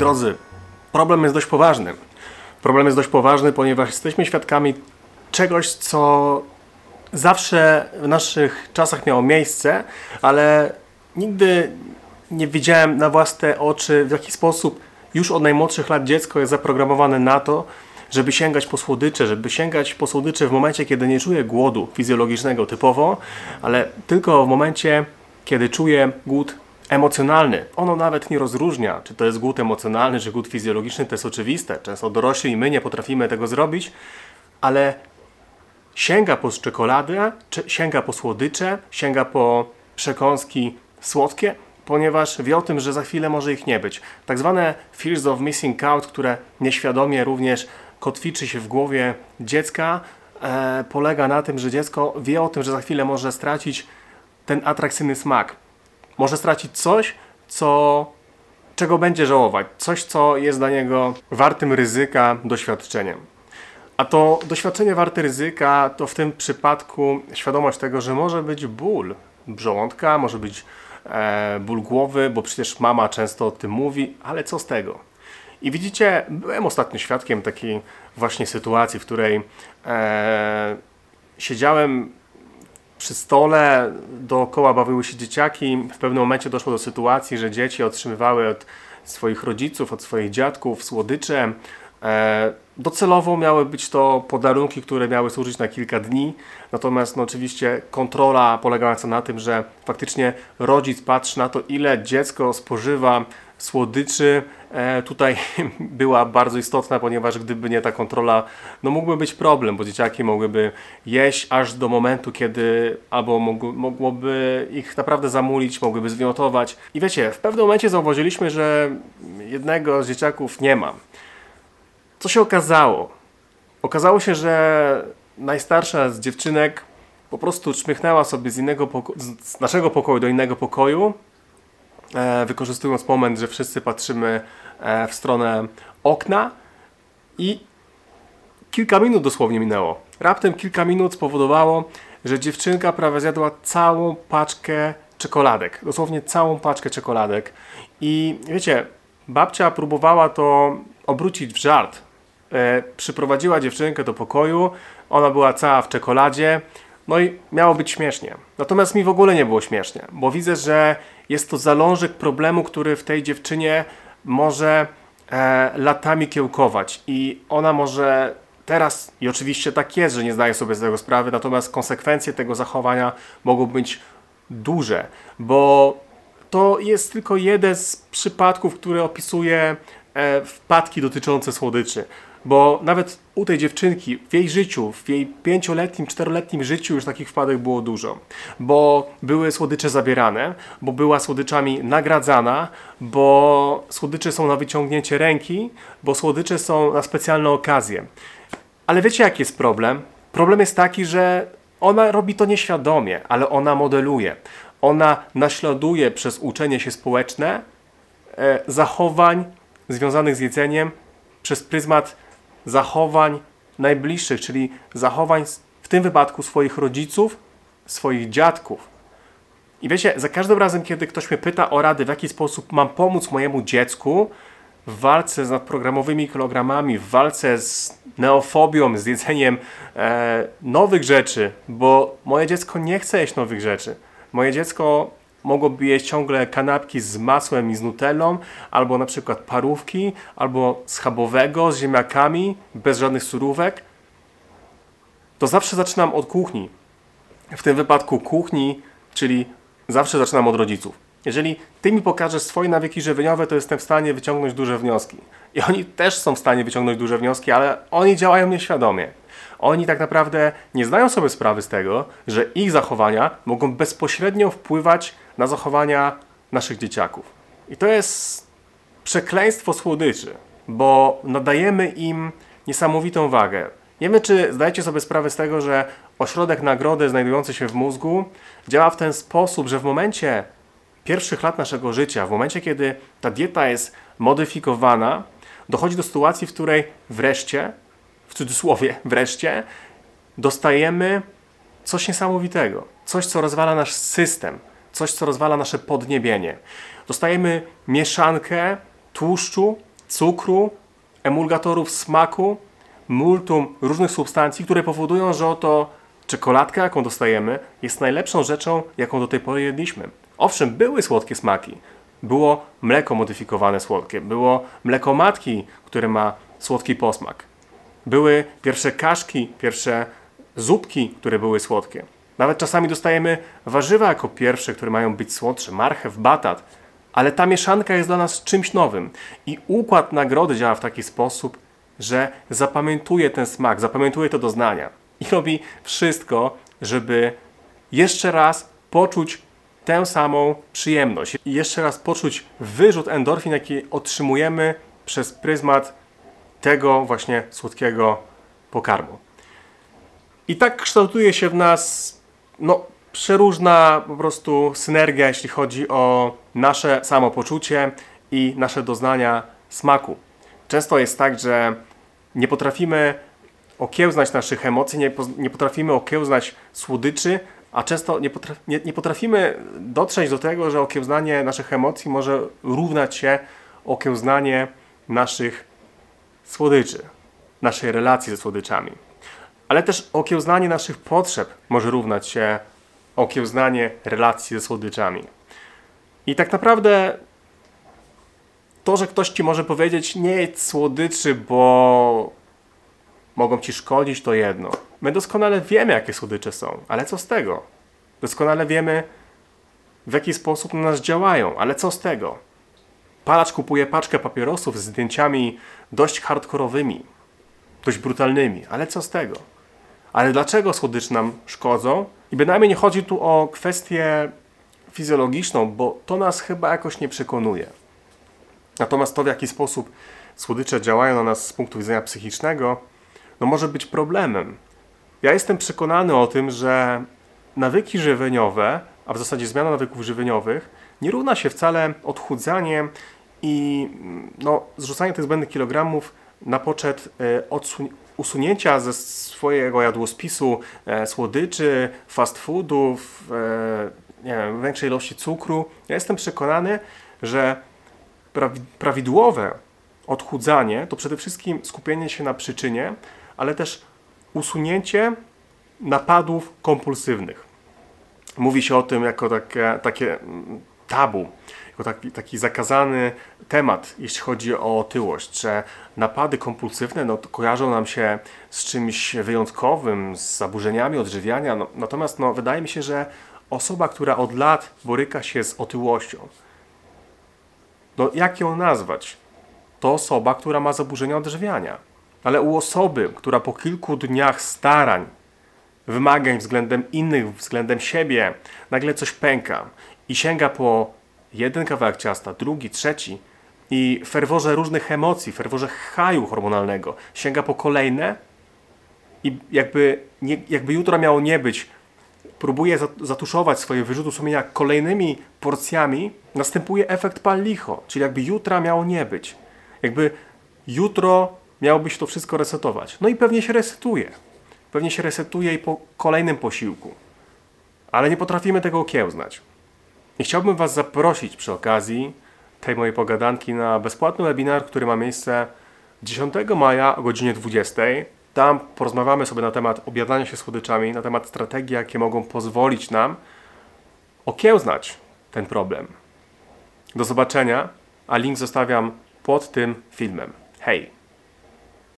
drodzy, problem jest dość poważny. Problem jest dość poważny, ponieważ jesteśmy świadkami czegoś, co zawsze w naszych czasach miało miejsce, ale nigdy nie widziałem na własne oczy, w jaki sposób już od najmłodszych lat dziecko jest zaprogramowane na to, żeby sięgać po słodycze, żeby sięgać po słodycze w momencie, kiedy nie czuje głodu fizjologicznego typowo, ale tylko w momencie, kiedy czuje głód emocjonalny. Ono nawet nie rozróżnia, czy to jest głód emocjonalny, czy głód fizjologiczny, to jest oczywiste. Często dorośli i my nie potrafimy tego zrobić, ale sięga po czekoladę, sięga po słodycze, sięga po przekąski słodkie, ponieważ wie o tym, że za chwilę może ich nie być. Tak zwane fears of missing out, które nieświadomie również kotwiczy się w głowie dziecka, e, polega na tym, że dziecko wie o tym, że za chwilę może stracić ten atrakcyjny smak. Może stracić coś, co, czego będzie żałować, coś, co jest dla niego wartym ryzyka doświadczeniem. A to doświadczenie warte ryzyka to w tym przypadku świadomość tego, że może być ból żołądka, może być e, ból głowy, bo przecież mama często o tym mówi, ale co z tego? I widzicie, byłem ostatnio świadkiem takiej właśnie sytuacji, w której e, siedziałem przy stole, dookoła bawiły się dzieciaki. W pewnym momencie doszło do sytuacji, że dzieci otrzymywały od swoich rodziców, od swoich dziadków słodycze. E, docelowo miały być to podarunki, które miały służyć na kilka dni, natomiast no, oczywiście kontrola polegająca na tym, że faktycznie rodzic patrzy na to, ile dziecko spożywa słodyczy tutaj była bardzo istotna, ponieważ gdyby nie ta kontrola, no mógłby być problem, bo dzieciaki mogłyby jeść aż do momentu, kiedy albo mogłoby ich naprawdę zamulić, mogłyby zwymiotować. I wiecie, w pewnym momencie zauważyliśmy, że jednego z dzieciaków nie ma. Co się okazało? Okazało się, że najstarsza z dziewczynek po prostu czmychnęła sobie z, innego z naszego pokoju do innego pokoju, e, wykorzystując moment, że wszyscy patrzymy e, w stronę okna i kilka minut dosłownie minęło. Raptem kilka minut spowodowało, że dziewczynka prawie zjadła całą paczkę czekoladek. Dosłownie całą paczkę czekoladek. I wiecie, babcia próbowała to obrócić w żart. E, przyprowadziła dziewczynkę do pokoju, ona była cała w czekoladzie, no i miało być śmiesznie. Natomiast mi w ogóle nie było śmiesznie, bo widzę, że jest to zalążek problemu, który w tej dziewczynie może e, latami kiełkować i ona może teraz, i oczywiście tak jest, że nie zdaje sobie z tego sprawy, natomiast konsekwencje tego zachowania mogą być duże, bo to jest tylko jeden z przypadków, który opisuje wpadki dotyczące słodyczy. Bo nawet u tej dziewczynki, w jej życiu, w jej pięcioletnim, czteroletnim życiu już takich wpadek było dużo. Bo były słodycze zabierane, bo była słodyczami nagradzana, bo słodycze są na wyciągnięcie ręki, bo słodycze są na specjalne okazje. Ale wiecie jaki jest problem? Problem jest taki, że ona robi to nieświadomie, ale ona modeluje. Ona naśladuje przez uczenie się społeczne e, zachowań związanych z jedzeniem przez pryzmat zachowań najbliższych, czyli zachowań w tym wypadku swoich rodziców, swoich dziadków. I wiecie, za każdym razem, kiedy ktoś mnie pyta o rady, w jaki sposób mam pomóc mojemu dziecku w walce z nadprogramowymi kilogramami, w walce z neofobią, z jedzeniem e, nowych rzeczy, bo moje dziecko nie chce jeść nowych rzeczy. Moje dziecko mogłoby jeść ciągle kanapki z masłem i z nutellą, albo na przykład parówki, albo schabowego z ziemniakami, bez żadnych surówek, to zawsze zaczynam od kuchni. W tym wypadku kuchni, czyli zawsze zaczynam od rodziców. Jeżeli ty mi pokażesz swoje nawyki żywieniowe, to jestem w stanie wyciągnąć duże wnioski. I oni też są w stanie wyciągnąć duże wnioski, ale oni działają nieświadomie. Oni tak naprawdę nie zdają sobie sprawy z tego, że ich zachowania mogą bezpośrednio wpływać na zachowania naszych dzieciaków. I to jest przekleństwo słodyczy, bo nadajemy im niesamowitą wagę. Nie wiem, czy zdajecie sobie sprawę z tego, że ośrodek nagrody znajdujący się w mózgu działa w ten sposób, że w momencie pierwszych lat naszego życia, w momencie, kiedy ta dieta jest modyfikowana, dochodzi do sytuacji, w której wreszcie, w cudzysłowie, wreszcie, dostajemy coś niesamowitego. Coś, co rozwala nasz system, coś, co rozwala nasze podniebienie. Dostajemy mieszankę tłuszczu cukru, emulgatorów smaku, multum różnych substancji, które powodują, że oto czekoladka, jaką dostajemy, jest najlepszą rzeczą, jaką do tej pory jedliśmy. Owszem, były słodkie smaki. Było mleko modyfikowane słodkie, było mleko matki, które ma słodki posmak. Były pierwsze kaszki, pierwsze zupki, które były słodkie. Nawet czasami dostajemy warzywa jako pierwsze, które mają być słodsze, marchew, batat, ale ta mieszanka jest dla nas czymś nowym. I układ nagrody działa w taki sposób, że zapamiętuje ten smak, zapamiętuje to doznania i robi wszystko, żeby jeszcze raz poczuć tę samą przyjemność. I jeszcze raz poczuć wyrzut endorfin, jaki otrzymujemy przez pryzmat tego właśnie słodkiego pokarmu. I tak kształtuje się w nas no, przeróżna po prostu synergia, jeśli chodzi o nasze samopoczucie i nasze doznania smaku. Często jest tak, że nie potrafimy okiełznać naszych emocji, nie, nie potrafimy okiełznać słodyczy, a często nie, potraf, nie, nie, potrafimy dotrzeć do tego, że okiełznanie naszych emocji może równać się okiełznanie naszych słodyczy, naszej relacji ze słodyczami. Ale też okiełznanie naszych potrzeb może równać się okiełznanie relacji ze słodyczami. I tak naprawdę to, że ktoś ci może powiedzieć nie jedz słodyczy, bo mogą ci szkodzić, to jedno. My doskonale wiemy, jakie słodycze są, ale co z tego? Doskonale wiemy, w jaki sposób na nas działają, ale co z tego? Palacz kupuje paczkę papierosów z zdjęciami dość hardkorowymi, dość brutalnymi, ale co z tego? Ale dlaczego słodycze nam szkodzą? I bynajmniej nie chodzi tu o kwestię fizjologiczną, bo to nas chyba jakoś nie przekonuje. Natomiast to, w jaki sposób słodycze działają na nas z punktu widzenia psychicznego, no może być problemem. Ja jestem przekonany o tym, że nawyki żywieniowe, a w zasadzie zmiana nawyków żywieniowych, nie równa się wcale odchudzanie i no, zrzucanie tych zbędnych kilogramów na poczet e, usunięcia ze swojego jadłospisu e, słodyczy, fast foodów, e, nie wiem, większej ilości cukru. Ja jestem przekonany, że prawidłowe odchudzanie to przede wszystkim skupienie się na przyczynie, ale też usunięcie napadów kompulsywnych. Mówi się o tym jako takie, takie mm, tabu, jako taki, taki zakazany temat, jeśli chodzi o otyłość, że napady kompulsywne no, kojarzą nam się z czymś wyjątkowym, z zaburzeniami odżywiania. No, natomiast no, wydaje mi się, że osoba, która od lat boryka się z otyłością, no jak ją nazwać? To osoba, która ma zaburzenia odżywiania. Ale u osoby, która po kilku dniach starań, wymagań względem innych, względem siebie, nagle coś pęka i sięga po jeden kawałek ciasta, drugi, trzeci i ferworze różnych emocji, ferworze haju hormonalnego sięga po kolejne i jakby, nie, jakby jutro miało nie być, próbuje zatuszować swoje wyrzuty sumienia kolejnymi porcjami, następuje efekt pal licho, czyli jakby jutra miało nie być. Jakby jutro miałoby się to wszystko resetować. No i pewnie się resetuje. Pewnie się resetuje i po kolejnym posiłku. Ale nie potrafimy tego okiełznać. I chciałbym Was zaprosić przy okazji tej mojej pogadanki na bezpłatny webinar, który ma miejsce 10 maja o godzinie 20. Tam porozmawiamy sobie na temat objadania się słodyczami, na temat strategii, jakie mogą pozwolić nam okiełznać ten problem. Do zobaczenia, a link zostawiam pod tym filmem. Hej!